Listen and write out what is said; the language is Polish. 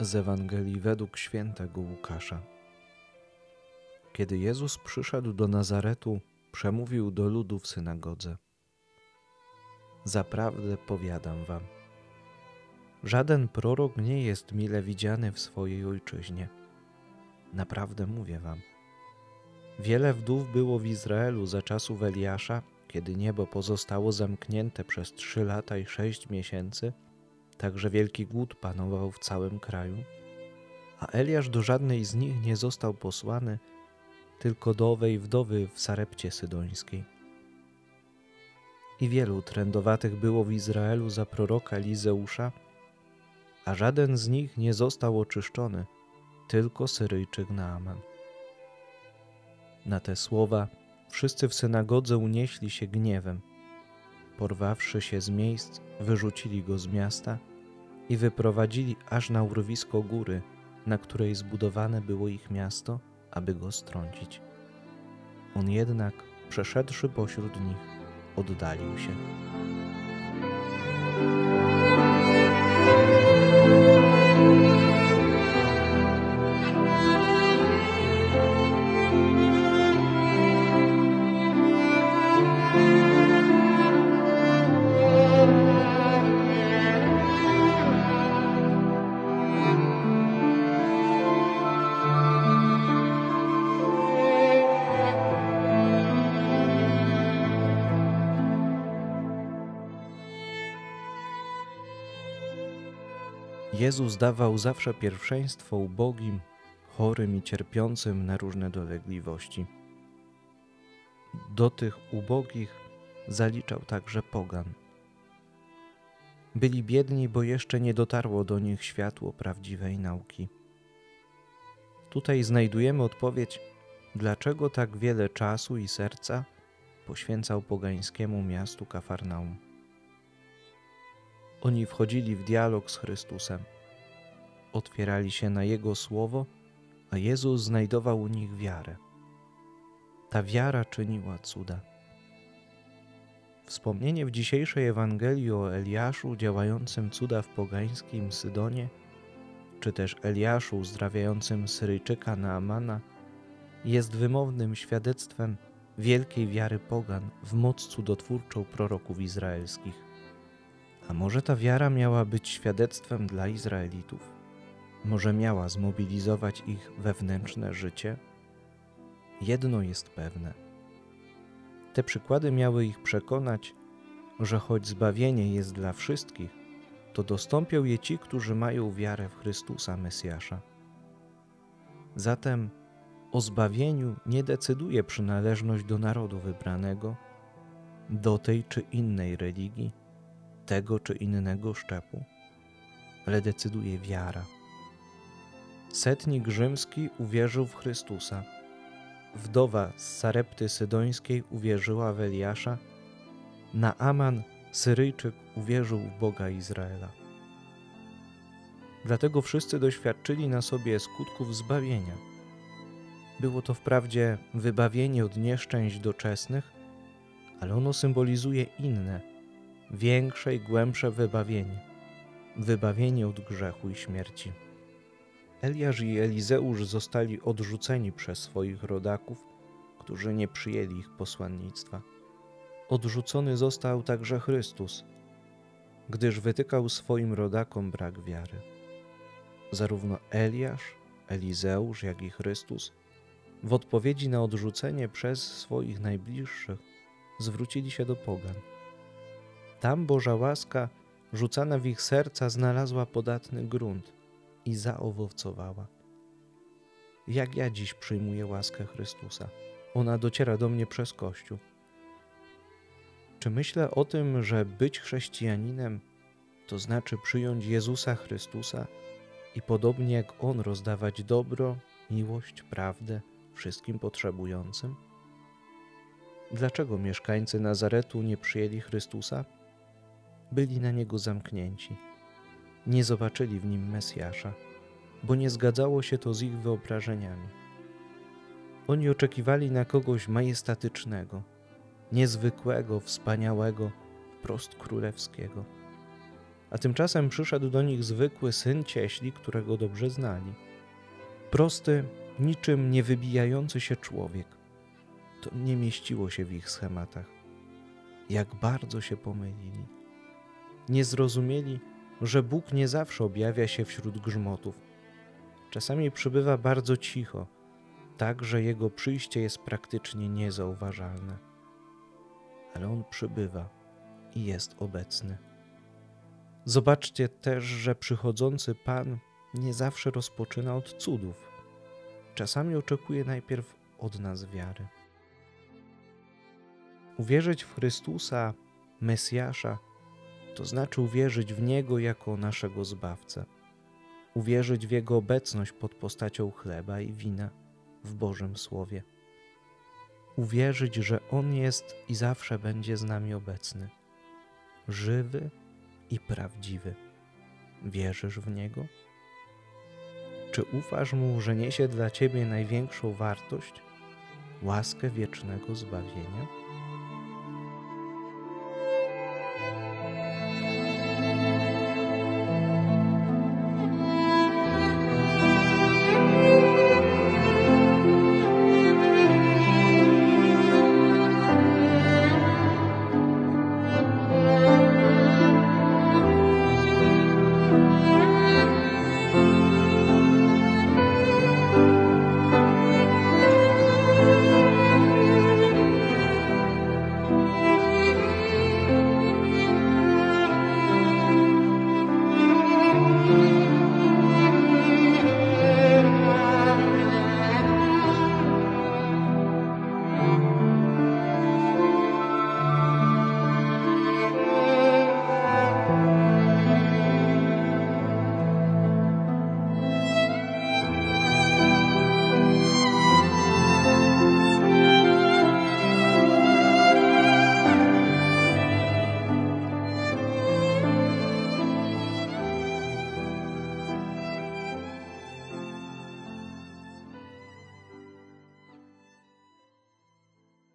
Z Ewangelii według świętego Łukasza. Kiedy Jezus przyszedł do Nazaretu, przemówił do ludu w synagodze. Zaprawdę powiadam wam, żaden prorok nie jest mile widziany w swojej ojczyźnie. Naprawdę mówię wam. Wiele wdów było w Izraelu za czasów Eliasza, kiedy niebo pozostało zamknięte przez trzy lata i sześć miesięcy – Także wielki głód panował w całym kraju, a Eliasz do żadnej z nich nie został posłany, tylko do owej wdowy w Sarepcie Sydońskiej. I wielu trędowatych było w Izraelu za proroka Elizeusza, a żaden z nich nie został oczyszczony, tylko Syryjczyk Naaman. Na te słowa wszyscy w synagodze unieśli się gniewem. Porwawszy się z miejsc, wyrzucili go z miasta – i wyprowadzili aż na urwisko góry, na której zbudowane było ich miasto, aby go strącić. On jednak, przeszedłszy pośród nich, oddalił się. Jezus dawał zawsze pierwszeństwo ubogim, chorym i cierpiącym na różne dolegliwości. Do tych ubogich zaliczał także pogan. Byli biedni, bo jeszcze nie dotarło do nich światło prawdziwej nauki. Tutaj znajdujemy odpowiedź, dlaczego tak wiele czasu i serca poświęcał pogańskiemu miastu Kafarnaum. Oni wchodzili w dialog z Chrystusem, otwierali się na Jego słowo, a Jezus znajdował u nich wiarę. Ta wiara czyniła cuda. Wspomnienie w dzisiejszej Ewangelii o Eliaszu działającym cuda w pogańskim Sydonie, czy też Eliaszu uzdrawiającym Syryjczyka Naamana, jest wymownym świadectwem wielkiej wiary pogan w moc cudotwórczą proroków izraelskich. A może ta wiara miała być świadectwem dla Izraelitów? Może miała zmobilizować ich wewnętrzne życie? Jedno jest pewne. Te przykłady miały ich przekonać, że choć zbawienie jest dla wszystkich, to dostąpią je ci, którzy mają wiarę w Chrystusa Mesjasza. Zatem o zbawieniu nie decyduje przynależność do narodu wybranego, do tej czy innej religii, tego czy innego szczepu, ale decyduje wiara. Setnik rzymski uwierzył w Chrystusa. Wdowa z Sarepty Sydońskiej uwierzyła w Eliasza. Naaman, Syryjczyk, uwierzył w Boga Izraela. Dlatego wszyscy doświadczyli na sobie skutków zbawienia. Było to wprawdzie wybawienie od nieszczęść doczesnych, ale ono symbolizuje inne, większe i głębsze wybawienie wybawienie od grzechu i śmierci. Eliasz i Elizeusz zostali odrzuceni przez swoich rodaków, którzy nie przyjęli ich posłannictwa. Odrzucony został także Chrystus, gdyż wytykał swoim rodakom brak wiary. Zarówno Eliasz, Elizeusz, jak i Chrystus w odpowiedzi na odrzucenie przez swoich najbliższych zwrócili się do pogan. Tam Boża łaska rzucana w ich serca znalazła podatny grunt i zaowocowała. Jak ja dziś przyjmuję łaskę Chrystusa? Ona dociera do mnie przez Kościół. Czy myślę o tym, że być chrześcijaninem to znaczy przyjąć Jezusa Chrystusa i podobnie jak On rozdawać dobro, miłość, prawdę wszystkim potrzebującym? Dlaczego mieszkańcy Nazaretu nie przyjęli Chrystusa? Byli na niego zamknięci. Nie zobaczyli w nim Mesjasza, bo nie zgadzało się to z ich wyobrażeniami. Oni oczekiwali na kogoś majestatycznego, niezwykłego, wspaniałego, wprost królewskiego. a tymczasem przyszedł do nich zwykły syn cieśli, którego dobrze znali. Prosty, niczym nie wybijający się człowiek. To nie mieściło się w ich schematach. Jak bardzo się pomylili. Nie zrozumieli, że Bóg nie zawsze objawia się wśród grzmotów. Czasami przybywa bardzo cicho, tak że jego przyjście jest praktycznie niezauważalne. Ale on przybywa i jest obecny. Zobaczcie też, że przychodzący Pan nie zawsze rozpoczyna od cudów. Czasami oczekuje najpierw od nas wiary. Uwierzyć w Chrystusa, Mesjasza, to znaczy uwierzyć w Niego jako naszego Zbawcę, uwierzyć w Jego obecność pod postacią chleba i wina w Bożym Słowie, uwierzyć, że On jest i zawsze będzie z nami obecny, żywy i prawdziwy. Wierzysz w Niego? Czy ufasz Mu, że niesie dla Ciebie największą wartość, łaskę wiecznego zbawienia?